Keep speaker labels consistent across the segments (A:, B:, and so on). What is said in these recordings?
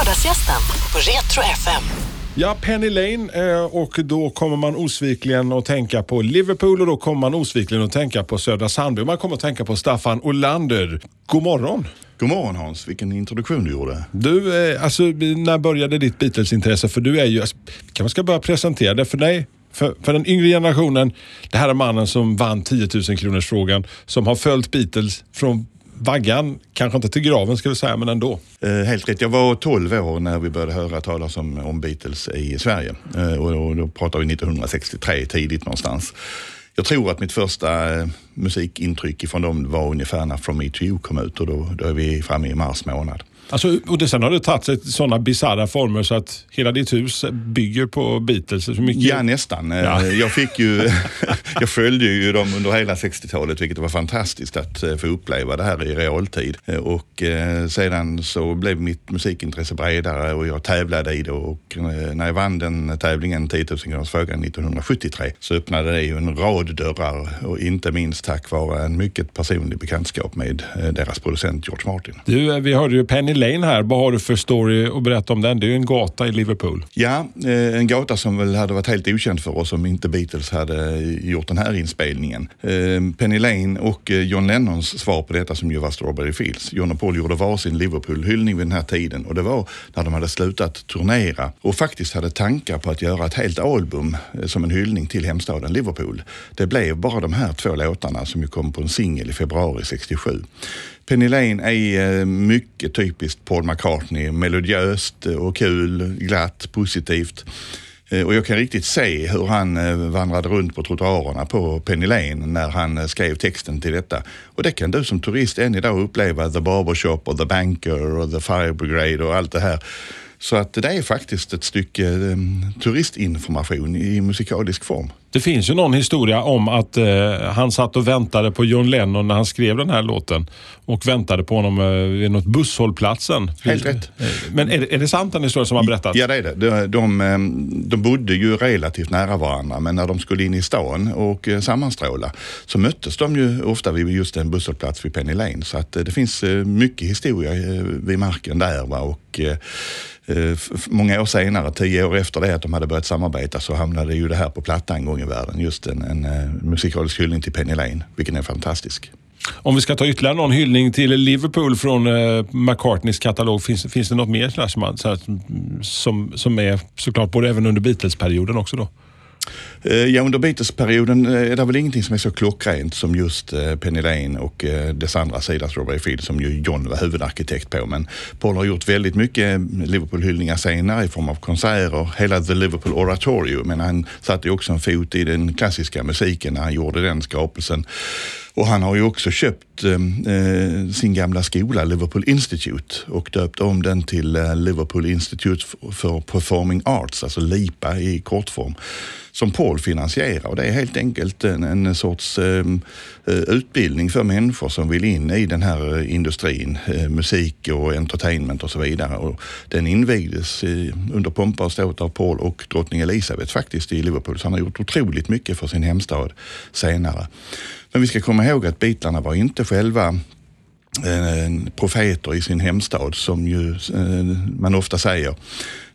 A: Lördagsgästen på Retro FM.
B: Ja, Penny Lane eh, och då kommer man osvikligen att tänka på Liverpool och då kommer man osvikligen att tänka på Södra Sandby. Man kommer att tänka på Staffan Olander. God morgon!
C: God morgon Hans, vilken introduktion du gjorde.
B: Du, eh, alltså när började ditt Beatles-intresse? För du är ju, alltså, kan man ska börja presentera det för dig. För, för den yngre generationen, det här är mannen som vann 10 000 kronors frågan som har följt Beatles från vaggan, kanske inte till graven ska vi säga, men ändå.
C: Eh, helt rätt. Jag var 12 år när vi började höra talas om, om Beatles i Sverige. Eh, och, och då pratar vi 1963, tidigt någonstans. Jag tror att mitt första eh, musikintryck från dem var ungefär när From Me To You kom ut och då, då är vi framme i mars månad.
B: Alltså, och det, sen har det tagit sig sådana bisarra former så att hela ditt hus bygger på Beatles. Så mycket...
C: Ja, nästan.
B: Ja.
C: Eh, Jag, fick ju, jag följde ju dem under hela 60-talet, vilket var fantastiskt att eh, få uppleva det här i realtid. Eh, Och sedan så blev mitt musikintresse bredare och jag tävlade i det och när jag vann den tävlingen, 10 000 kronors frågan 1973, så öppnade det ju en rad dörrar och inte minst tack vare en mycket personlig bekantskap med deras producent George Martin.
B: Du, vi hörde ju Penny Lane här. Vad har du för story att berätta om den? Det är ju en gata i Liverpool.
C: Ja, eh, en gata som väl hade varit helt okänd för oss om inte Beatles hade gjort den här inspelningen. Eh, Penny Lane och eh, John Lennons svar på detta som ju var Strawberry Fields. John och Paul gjorde varsin Liverpool-hyllning vid den här tiden och det var när de hade slutat turnera och faktiskt hade tankar på att göra ett helt album som en hyllning till hemstaden Liverpool. Det blev bara de här två låtarna som ju kom på en singel i februari 67. Penny Lane är eh, mycket typiskt Paul McCartney. Melodiöst eh, och kul, glatt, positivt. Eh, och jag kan riktigt se hur han vandrade runt på trottoarerna på Penny Lane när han skrev texten till detta. Och det kan du som turist än idag uppleva. The Barbershop och The Banker och The Fire Brigade och allt det här. Så att det är faktiskt ett stycke turistinformation i musikalisk form.
B: Det finns ju någon historia om att eh, han satt och väntade på John Lennon när han skrev den här låten och väntade på honom eh, vid något busshållplatsen.
C: Helt rätt.
B: Eh, Men är, det- är det sant den historia som har berättats?
C: Ja, det är det. De, de, eh, de bodde ju relativt nära varandra, men när de skulle in i stan och eh, sammanstråla så möttes de ju ofta vid just en busshållplats vid Penny Lane. Så att det finns mycket historia vid marken där. Va? Och, många år senare, tio år efter det att de hade börjat samarbeta, så hamnade ju det här på platta en gång i världen. Just en, en eh, musikalisk hyllning till Penny Lane, vilken är fantastisk.
B: Om vi ska ta ytterligare någon hyllning till Liverpool från eh, McCartneys katalog. Finns, finns det något mer sådär som, man- så här, som, som är såklart både även under Beatles-perioden också då?
C: Eh, ja, under bytesperioden eh, är det väl ingenting som är så klockrent som just eh, Penny Lane och dess andra sida Strawberry Field, som ju John var huvudarkitekt på. Men Paul har gjort väldigt mycket Liverpool-hyllningar senare i form av konserter. Hela The Liverpool Oratorio, men han satte ju också en fot i den klassiska musiken när han gjorde den skapelsen. Och han har ju också köpt eh, sin gamla skola, Liverpool Institute, och döpt om den till Liverpool Institute for Performing Arts, alltså LIPA i kortform, som Paul finansiera Och det är helt enkelt en, en sorts eh, eh, utbildning för människor som vill in i den här industrin, eh, musik och entertainment och så vidare. Och den invigdes eh, under pompa och ståt av Paul och drottning Elizabeth faktiskt i Liverpool. Så han har gjort otroligt mycket för sin hemstad senare. Men vi ska komma ihåg att Beatlarna var inte själva eh, profeter i sin hemstad som ju eh, man ofta säger.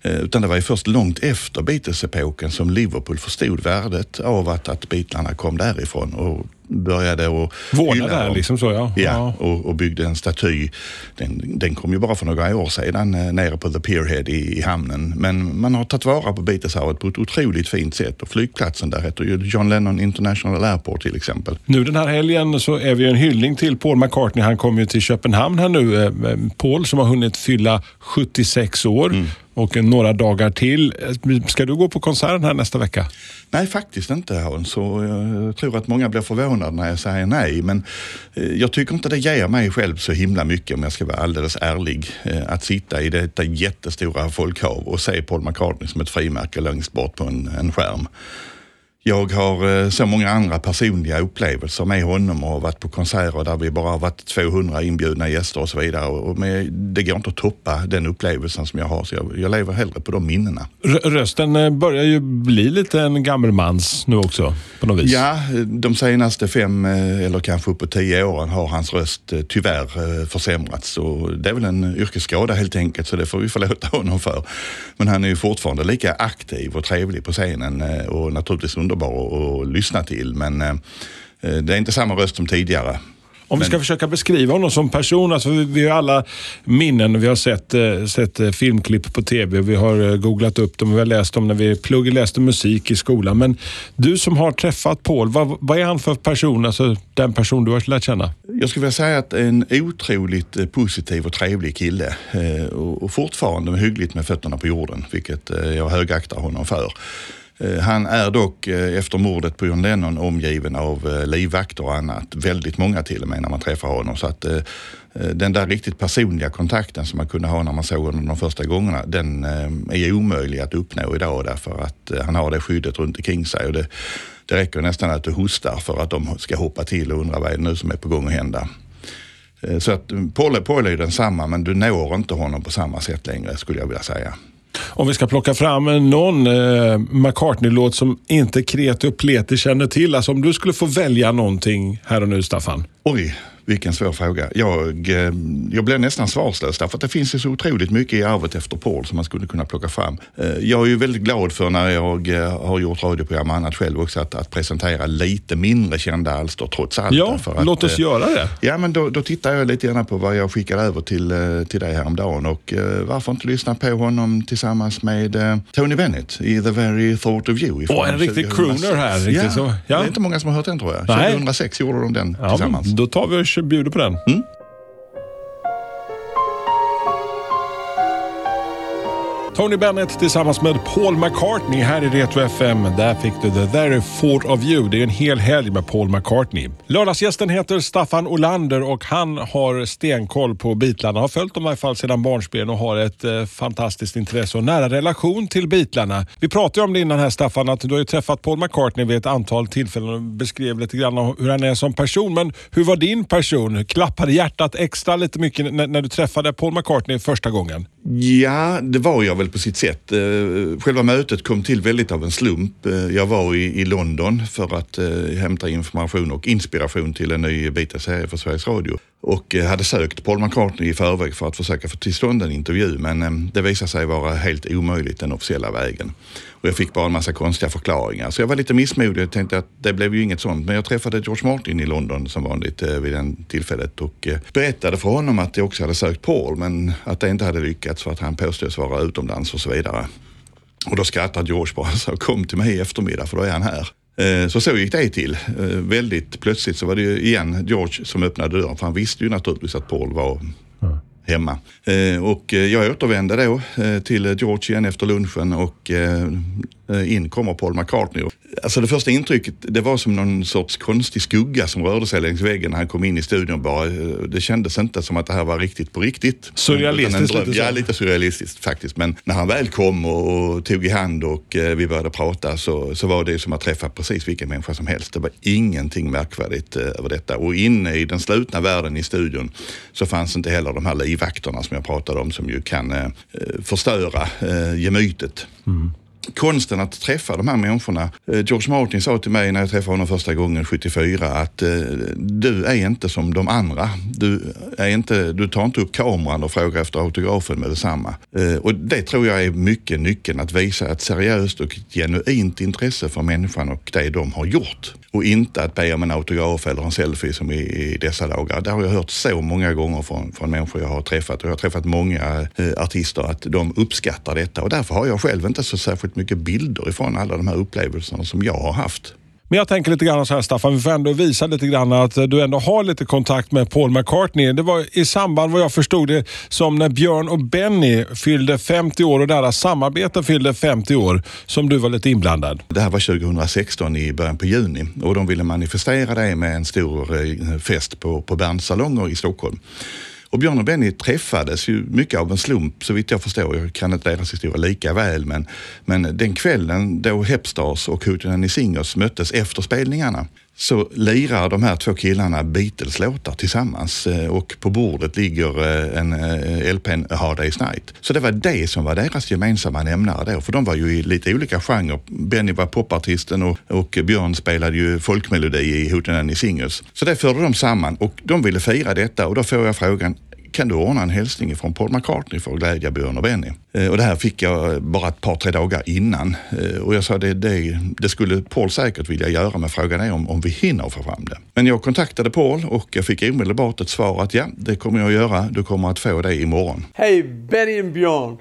C: Eh, Utan det var ju först långt efter Beatles-epoken som Liverpool förstod värdet av att, att Beatlarna kom därifrån och började att
B: Vårda där liksom så ja.
C: Ja, och, och byggde en staty. Den, den kom ju bara för några år sedan eh, nere på The Pierhead i, i hamnen. Men man har tagit vara på Beatlesarvet på ett otroligt fint sätt och flygplatsen där heter ju John Lennon International Airport till exempel.
B: Nu den här helgen så är vi en hyllning till Paul McCartney. Han kommer ju till Köpenhamn här nu. Eh, Paul som har hunnit fylla 76 år
C: Mm
B: och några dagar till. Ska du gå på konserten här nästa vecka?
C: Nej, faktiskt inte Hans. Så eh, jag tror att många blir förvånade när jag säger nej. Men eh, jag tycker inte det ger mig själv så himla mycket om jag ska vara alldeles ärlig. Eh, att sitta i detta jättestora folkhav och se Paul McCartney som ett frimärke längst bort på en, en skärm. Jag har eh, så många andra personliga upplevelser med honom och varit på konserter där vi bara har varit 200 inbjudna gäster och så vidare. Och med, det går inte att toppa den upplevelsen som jag har, så jag, jag lever hellre på de minnena.
B: Rösten eh, börjar ju bli lite en gammelmans nu också, på något vis.
C: Ja, de senaste fem eh, eller kanske uppåt tio åren har hans röst tyvärr försämrats. Och det är väl en yrkesskada helt enkelt, så det får vi förlåta honom för. Men han är ju fortfarande lika aktiv och trevlig på scenen och naturligtvis under underbar att lyssna till men eh, det är inte samma röst som tidigare.
B: Om vi ska försöka beskriva honom som person, alltså vi, vi har alla minnen, vi har sett, eh, sett eh, filmklipp på tv, vi har googlat upp dem, vi har läst dem när vi plugg, läste musik i skolan. Men du som har träffat Paul, vad, vad, är han för person, alltså den person du har lärt känna?
C: Jag skulle vilja säga att en otroligt positiv och trevlig kille och fortfarande hyggligt med fötterna på jorden, vilket jag högaktar honom för. Eh, han är dock eh, efter mordet på John Lennon omgiven av eh, livvakter och annat. Väldigt många till och med när man träffar honom. Så att den där riktigt personliga kontakten som man kunde ha när man såg honom de första gångerna, den är omöjlig att uppnå idag därför att han har det skyddet runt omkring sig. Och det, det räcker nästan att du hostar för att de ska hoppa till och undra vad är det nu som är på gång att hända. Så att Paul, är densamma men du når inte honom på samma sätt längre skulle jag vilja säga.
B: Om vi ska plocka fram någon eh, McCartney-låt som inte kreti och pleti känner till. Alltså om du skulle få välja någonting här och nu, Staffan.
C: Oj, vilken svår fråga. Jag, eh, jag blev nästan svarslös därför att det finns ju så otroligt mycket i arvet efter Paul som man skulle kunna plocka fram. Eh, jag är ju väldigt glad för när jag eh, har gjort radioprogram och annat själv också att, att presentera lite mindre kända alster trots allt.
B: Ja,
C: att,
B: låt oss göra det.
C: Ja, men då, då tittar jag lite grann på vad jag skickade över till, till dig häromdagen och varför inte lyssna på honom tillsammans med Tony Bennett i The Very Thought of You.
B: Åh, en riktig crooner här. Riktigt
C: ja,
B: så.
C: ja, det är inte många som har hört den tror jag. Nej. 2006 gjorde de den ja, tillsammans.
B: Då tar vi och bjuder på den. Mm. Tony Bennett tillsammans med Paul McCartney här i Retro FM. Där fick du The Very Fort of You. Det är en hel helg med Paul McCartney. Lördagsgästen heter Staffan Olander och han har stenkoll på Beatlarna. Har följt dem i alla fall sedan barnsben och har ett eh, fantastiskt intresse och nära relation till Beatlarna. Vi pratade om det innan här Staffan, att du har ju träffat Paul McCartney vid ett antal tillfällen och beskrev lite grann hur han är som person. Men hur var din person? Klappade hjärtat extra lite mycket när, när du träffade Paul McCartney första gången?
C: Ja, det var jag väl på sitt sätt. Eh, själva mötet kom till väldigt av en slump. Eh, jag var i, i London för att eh, hämta information och inspiration till en ny Beatles-serie för Sveriges Radio och eh, hade sökt Paul McCartney i förväg för att försöka få till stånd en intervju men eh, det visade sig vara helt omöjligt den officiella vägen. Och jag fick bara en massa konstiga förklaringar. Så jag var lite missmodig och tänkte att det blev ju inget sånt. Men jag träffade George Martin i London som vanligt eh, vid det tillfället och berättade för honom att jag också hade sökt Paul men att det inte hade lyckats för att han påstås vara utomlands och så vidare. Och då skrattade George bara och sa kom till mig i eftermiddag för då är han här. Eh, så så gick det till. Eh, väldigt plötsligt så var det ju igen George som öppnade dörren för han visste ju naturligtvis att Paul var hemma. Eh, och jag återvände då till George igen efter lunchen och in kommer Paul McCartney. Alltså det första intrycket, det var som någon sorts konstig skugga som rörde sig längs väggen när han kom in i studion bara. Det kändes inte som att det här var riktigt på riktigt.
B: Surrealistiskt lite
C: så. Ja, lite surrealistiskt faktiskt. Men när han väl kom och, och tog i hand och eh, vi började prata så, så var det som att träffa precis vilken människa som helst. Det var ingenting märkvärdigt eh, över detta. Och inne i den slutna världen i studion så fanns inte heller de här livvakterna som jag pratade om som ju kan eh, förstöra eh, gemytet. Mm konsten att träffa de här människorna. Eh, George Martin sa till mig när jag träffade honom första gången 74 att eh, du är inte som de andra. Du, är inte, du tar inte upp kameran och frågar efter autografen med detsamma. Eh, och det tror jag är mycket nyckeln att visa ett seriöst och genuint intresse för människan och det de har gjort. Och inte att be om en autograf eller en selfie som i, i dessa dagar. Det har jag hört så många gånger från, från människor jag har träffat och jag har träffat många artister att de uppskattar detta och därför har jag själv inte så särskilt mycket bilder ifrån alla de här upplevelserna som jag har haft.
B: Men jag tänker lite grann så här Staffan, vi får ändå visa lite grann att du ändå har lite kontakt med Paul McCartney. Det var i samband, vad jag förstod det, som när Björn och Benny fyllde 50 år och deras samarbete fyllde 50 år, som du var lite inblandad.
C: Det här var 2016 i början på juni och de ville manifestera det med en stor eh, fest på, på Berns salonger i Stockholm. Och Björn och Benny träffades ju mycket av en slump så vitt jag förstår. Jag kan inte deras historia lika väl men, men den kvällen då Hepstars och Hootenanny Singers möttes efter spelningarna så lirar de här två killarna Beatles-låtar tillsammans eh, och på bordet ligger eh, en eh, LP, A Hard Day's Night. Så det var det som var deras gemensamma nämnare då, för de var ju i lite olika genrer. Benny var popartisten och, och Björn spelade ju folkmelodi i Hootenanny Singers. Så det förde de samman och de ville fira detta och då får jag frågan, kan du ordna en hälsning från Paul McCartney för att glädja Björn och Benny? Eh, och det här fick jag eh, bara ett par, tre dagar innan. Eh, och jag sa det, det, det skulle Paul säkert vilja göra, men frågan är om, om vi hinner få fram det. Men jag kontaktade Paul och jag fick omedelbart ett svar att ja, det kommer jag att göra. Du kommer att få det imorgon.
D: Hej, Benny och Björn.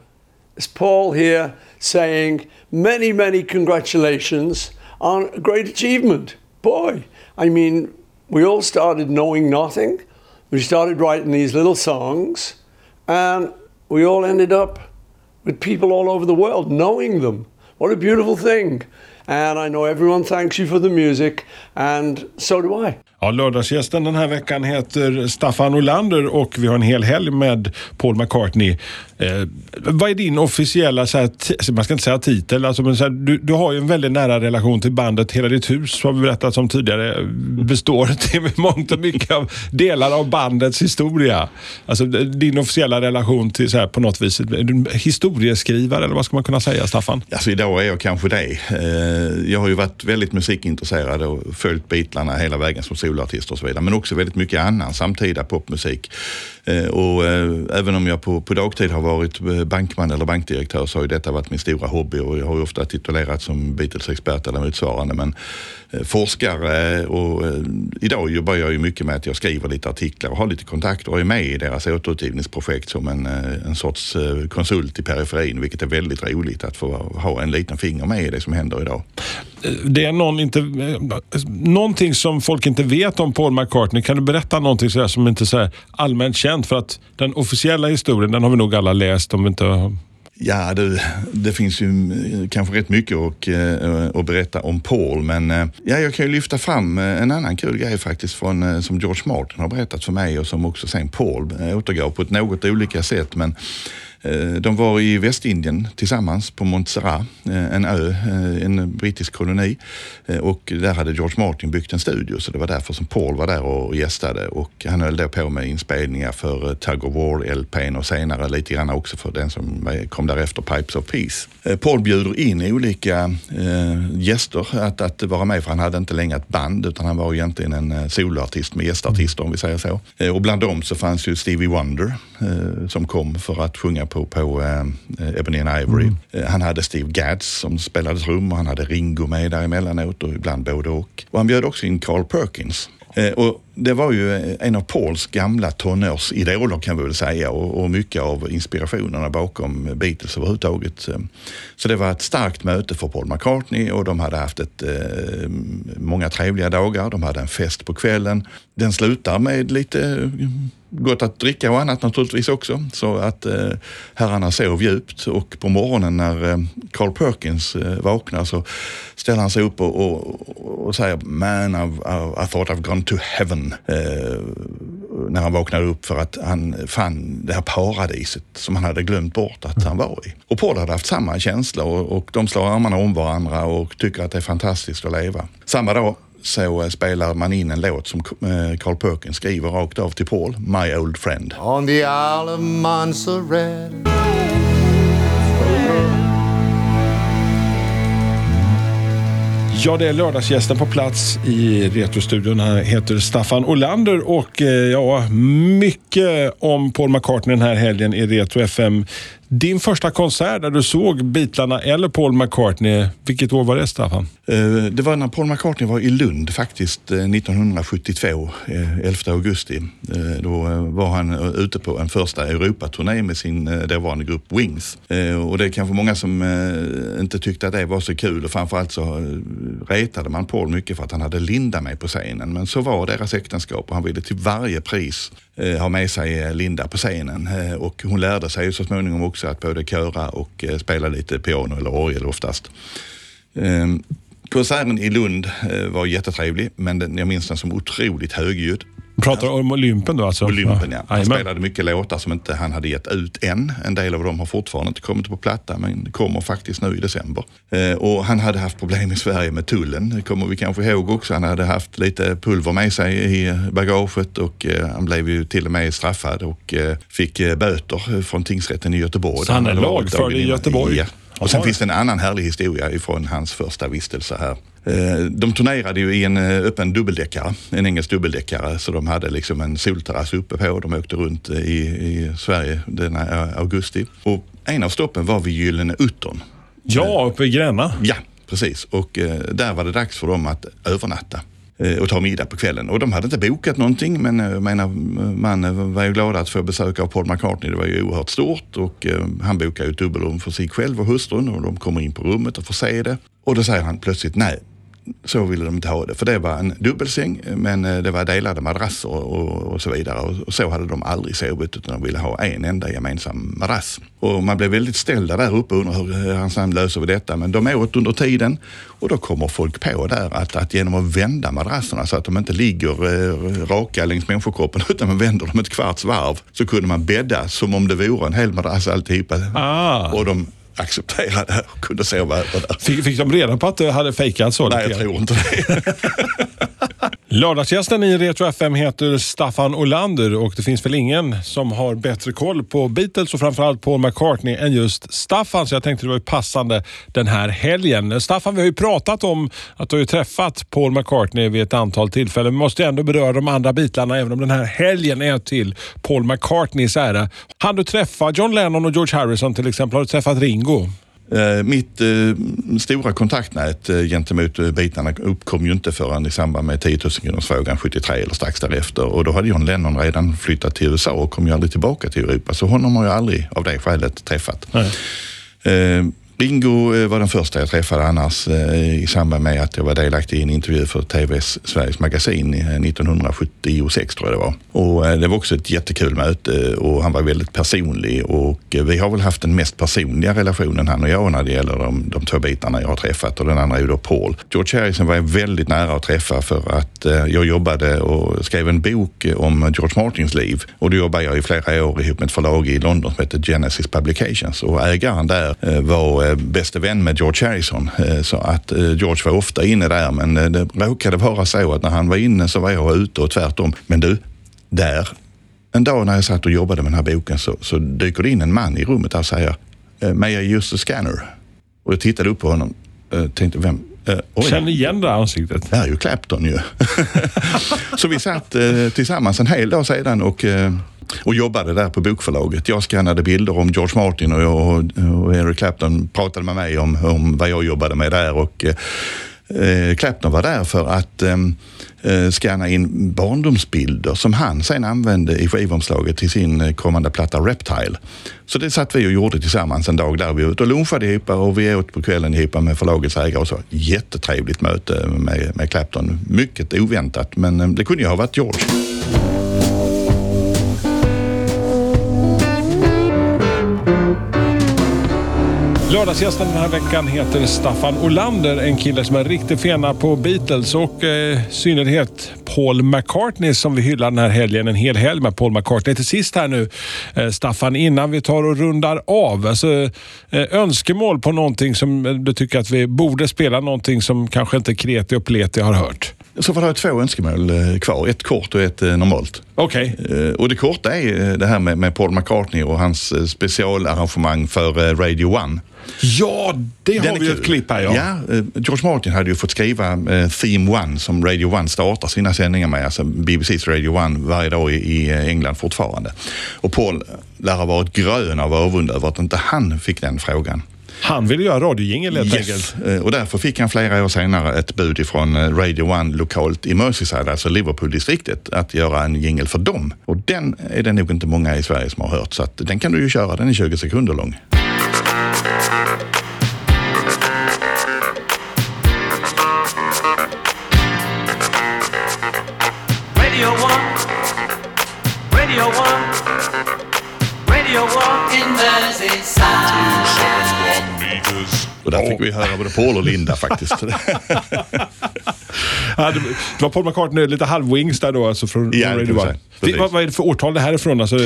D: It's Paul here saying many, many congratulations on a great achievement. Boy, I mean, we all started knowing nothing. We started writing these little songs, and we all ended up with people all over the world knowing them. What a beautiful thing. And I know everyone thanks you for the music, and so do I.
B: Ja, lördagsgästen den här veckan heter Staffan Olander och vi har en hel helg med Paul McCartney. Eh, vad är din officiella, så här, alltså, man ska inte säga titel, alltså, men så här, du, du har ju en väldigt nära relation till bandet. Hela ditt hus, har vi berättat om tidigare, består till mångt och mycket av delar av bandets historia. Alltså din officiella relation till, så här, på något vis, eh, historieskrivare eller vad ska man kunna säga, Staffan?
C: Alltså idag är jag kanske det. Eh, jag har ju varit väldigt musikintresserad och följt Beatlarna hela vägen som soloartist och så vidare. Men också väldigt mycket annan samtida popmusik. Eh, och eh, även om jag på, på dagtid har varit eh, bankman eller bankdirektör så har ju detta varit min stora hobby och jag har ju ofta titulerats som Beatles-expert eller motsvarande. Men forskare och idag jobbar jag ju mycket med att jag skriver lite artiklar och har lite kontakter och är med i deras återutgivningsprojekt som en, en sorts konsult i periferin, vilket är väldigt roligt att få ha en liten finger med i det som händer idag.
B: Det är någon inte, någonting som folk inte vet om Paul McCartney. Kan du berätta någonting sådär som inte är allmänt känt? För att den officiella historien, den har vi nog alla läst om vi inte har...
C: Ja, det, det, finns ju kanske rätt mycket att, eh, att berätta om Paul, men eh, ja, jag kan ju lyfta fram eh, en annan kul grej faktiskt från, som George Martin har berättat för mig och som också sen Paul återgav på ett något olika sätt. Men Eh, de var i Västindien tillsammans på Montserrat, eh, en ö, eh, en brittisk koloni. Och där hade George Martin byggt en studio så det var därför som Paul var där och gästade. Och han höll då på med inspelningar för Tug of War-LPn och senare lite grann också för den som kom därefter, Pipes of Peace. Paul bjuder in olika gäster att, att vara med för han hade inte längre ett band utan han var egentligen en soloartist med gästartister om vi säger så. Och bland dem så fanns ju Stevie Wonder som kom för att sjunga på, på äh, Ebony and Ivory. Mm. Eh, han hade Steve Gads som spelade trum och han hade Ringo med där emellanåt och ibland både och. Och han bjöd också in Carl Perkins. Eh, och det var ju eh, en av Pauls gamla tonårsidoler kan vi väl säga och, och, mycket av inspirationerna bakom Beatles överhuvudtaget. Eh, så det var ett starkt möte för Paul McCartney och de hade haft ett, många trevliga dagar. De hade en fest på kvällen. Den slutar med lite gott att dricka och annat naturligtvis också. Så att eh, herrarna sov djupt och på morgonen när eh, Carl Perkins eh, vaknar så ställer han sig upp och, och, och säger Man, I've, I, I thought I've gone to heaven. Eh, när han vaknade upp för att han fann det här paradiset som han hade glömt bort att han var i. Och Paul hade haft samma känsla och, och de slår armarna om varandra och tycker att det är fantastiskt att leva. Samma dag så eh, spelar man in en låt som eh, Carl Perkins skriver rakt av till Paul, My Old Friend. On the Isle of Montserrat
B: Ja, det är lördagsgästen på plats i Retrostudion. Han heter Staffan Olander och eh, ja, mycket om Paul McCartney den här helgen i Retro FM. Din första konsert där du såg Beatlarna eller Paul McCartney, vilket år var det Staffan?
C: Eh, det var när Paul McCartney var i Lund faktiskt eh, 1972, 11 eh, augusti. Då var han ute på en första Europaturné med sin dåvarande grupp Wings. Och det är kanske många som inte tyckte att det var så kul och framförallt så retade man Paul mycket för att han hade Linda med på scenen. Men så var deras äktenskap och han ville till varje pris Eh, ha med sig eh, Linda på scenen. Eh, och hon lärde sig så småningom också att både köra och spela lite piano eller orgel oftast. Ehm, konserten i Lund var jättetrevlig, men jag minns den som otroligt högljudd.
B: Pratar om Olympen då alltså?
C: Olympen ja. Han
B: Jajamän.
C: spelade mycket låtar som inte han hade gett ut än. En del av dem har fortfarande inte kommit på platta men kommer faktiskt nu i december. Eh, och han hade haft problem i Sverige med tullen. Det kommer vi kanske ihåg också. Han hade haft lite pulver med sig i bagaget och eh, han blev ju till och med straffad och eh, fick böter från tingsrätten i Göteborg.
B: Så han är lagförd i. Göteborg?
C: Ja. Och sen finns det en annan härlig historia ifrån hans första vistelse här. Eh, De turnerade ju i en eh, öppen dubbeldäckare, en engelsk dubbeldäckare, så de hade liksom en solterrass uppe på. De åkte runt i, i Sverige denna eh, augusti. Och en av stoppen var vid Gyllene Uttern.
B: Ja, uppe i Gränna.
C: Ja, precis. Och där var det dags för dem att övernatta och ta middag på kvällen. Och de hade inte bokat någonting men jag menar, man var ju glad att få besök av Paul McCartney. Det var ju oerhört stort och eh, han bokade ju ett dubbelrum för sig själv och hustrun och de kommer in på rummet och får se det. Och då säger han plötsligt nej. Så ville de inte ha det. För det var en dubbelsäng men eh, det var delade madrasser och, och så vidare. Och, och så hade de aldrig sovit utan de ville ha en enda gemensam madrass. Och man blev väldigt ställda där uppe och undrar hur eh, han sen löser vi detta. Men de åt under tiden och då kommer folk på där att, att genom att vända madrasserna så att de inte ligger eh, raka längs människokroppen utan man vänder dem ett kvarts varv så kunde man bädda som om det vore en hel madrass alltihopa.
B: Ah.
C: Och de accepterade och kunde sova över där.
B: Fick, fick de reda på att du hade fejkat så?
C: Nej, jag tror inte det.
B: Lördagsgästen i Retro FM heter Staffan Olander och det finns väl ingen som har bättre koll på Beatles och framförallt Paul McCartney än just Staffan. Så jag tänkte det var passande den här helgen. Staffan, vi har ju pratat om att du har ju träffat Paul McCartney vid ett antal tillfällen. Vi måste ju ändå beröra de andra bitarna även om den här helgen är till Paul McCartneys ära. Hann du träffa John Lennon och George Harrison till exempel? Har du träffat Ringo?
C: Eh, Mitt eh, stora kontaktnät eh, gentemot bitarna uppkom ju inte förrän i samband med 10 000 kronorsfrågan 73 eller strax därefter. Och då hade John Lennon redan flyttat till USA och kom ju aldrig tillbaka till Europa. Så honom har jag aldrig av det skälet träffat. Eh, Ringo eh, var den första jag träffade annars eh, i samband med att jag var delaktig i en intervju för TVs Sveriges Magasin eh, 1976 tror jag det var. Och det var också ett jättekul möte och han var väldigt personlig och vi har väl haft den mest personliga relationen han och jag när det gäller de, de två bitarna jag har träffat och den andra är ju då Paul. George Harrison var jag väldigt nära att träffa för att jag jobbade och skrev en bok om George Martins liv och då jobbade jag i flera år ihop med ett förlag i London som heter Genesis Publications och ägaren där var var bäste vän med George Harrison eh, så att eh, George var ofta inne där men det råkade vara så att när han var inne så var jag ute och tvärtom. Men du, där en dag när jag satt och jobbade med den här boken så, så dyker det in en man i rummet och säger May I use the scanner? Och jag tittade upp på honom och tänkte vem? Oj.
B: Känner igen det här ansiktet.
C: Det är ju Clapton ju. så vi satt eh, tillsammans en hel dag sedan och, eh, och jobbade där på bokförlaget. Jag skannade bilder om George Martin och, jag, och Eric Clapton pratade med mig om, om vad jag jobbade med där. Och, eh, Clapton var där för att ehm, eh, scanna in barndomsbilder som han sen använde i skivomslaget till sin eh, kommande platta Reptile. Så det satt vi och gjorde tillsammans en dag där vi var ute och lunchade ihop och vi åt på kvällen ihop med förlagets ägare och så. Jättetrevligt möte med, med Clapton. Mycket oväntat men ehm, det kunde ju ha varit George.
B: Lördagsgästen den här veckan heter Staffan Olander. En kille som är riktigt fena på Beatles och eh, i synnerhet Paul McCartney som vi hyllar den här helgen. En hel helg med Paul McCartney. Till sist här nu, eh, Staffan, innan vi tar och rundar av. Alltså, eh, önskemål på någonting som du tycker att vi borde spela, någonting som kanske inte Kreti och Pleti har hört.
C: Så får jag två önskemål eh, kvar. Ett kort och ett eh, normalt.
B: Okej.
C: Eh, Och det korta är det här med, med Paul McCartney och hans specialarrangemang för Radio One.
B: Ja, det
C: Den
B: har vi ett klipp här ja.
C: ja George Martin hade ju fått skriva Theme One som Radio One startar sina sändningar med, alltså BBCs Radio One varje dag i, England fortfarande. Och Paul lär ha varit grön av avund över att inte han fick den frågan.
B: Han ville göra radiojingel helt enkelt.
C: Yes. Eh, Och därför fick han flera år senare ett bud ifrån eh, Radio One lokalt i Merseyside, alltså Liverpool-distriktet, att göra en jingle för dem. Och den är det nog inte många i Sverige som har hört, så att den kan du ju köra. Den är 20 sekunder lång. Där fick vi höra både Paul och Linda faktiskt.
B: Ja, det, det var Paul McCartney, lite halvwings där då, alltså från,
C: Ja,
B: från
C: det
B: Radio
C: Precis.
B: vad, vad är det för årtal det här är ifrån? Alltså,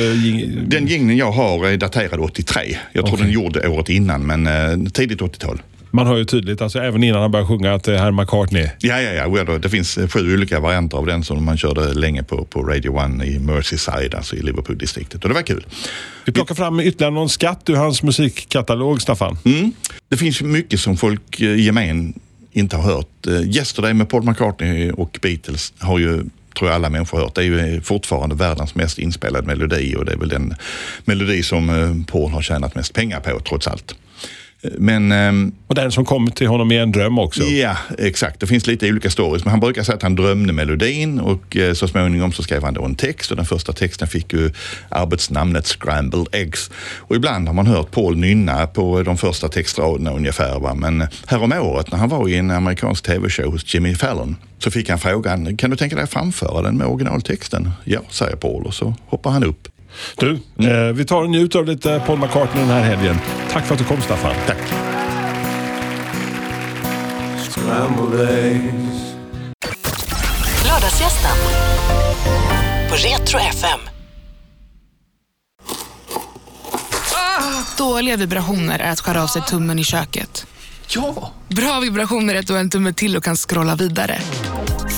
C: Den jingeln jag har är daterad 83. Jag tror
B: Okej.
C: den gjorde året innan, men eh, tidigt 80-tal.
B: Man hör ju tydligt, alltså, även innan han började sjunga, att det här är McCartney.
C: Ja, ja, ja. Det finns eh, sju olika varianter av den som man körde länge på, på Radio One i Merseyside, alltså i Liverpool-distriktet. Och det var kul.
B: Vi plockar fram ytterligare någon skatt ur hans musikkatalog, Staffan.
C: Mm. Det finns mycket som folk eh, i gemen inte har hört. Eh, Yesterday med Paul McCartney och Beatles har ju tror jag alla människor hört. Det är ju fortfarande världens mest inspelade melodi och det är väl den melodi som eh, Paul har tjänat mest pengar på trots allt. Men ehm,
B: Och den som kom till honom i en dröm också.
C: Ja, exakt. Det finns lite olika stories. Men han brukar säga att han drömde melodin och eh, så småningom så skrev han då en text och den första texten fick ju arbetsnamnet Scrambled Eggs. Och ibland har man hört Paul nynna på de första textraderna ungefär. Va? Men härom året när han var i en amerikansk tv-show hos Jimmy Fallon så fick han frågan, kan du tänka dig framföra den med originaltexten? Ja, säger Paul och så hoppar han upp.
B: Du, eh, vi tar och njuter av lite Paul McCartney den här helgen. Tack för att du kom, Staffan.
C: Tack.
A: Lördagsgästen på Retro FM.
E: Dåliga vibrationer är att skära av sig tummen i köket.
F: Ja!
E: Bra vibrationer är att du har en tumme till och kan scrolla vidare.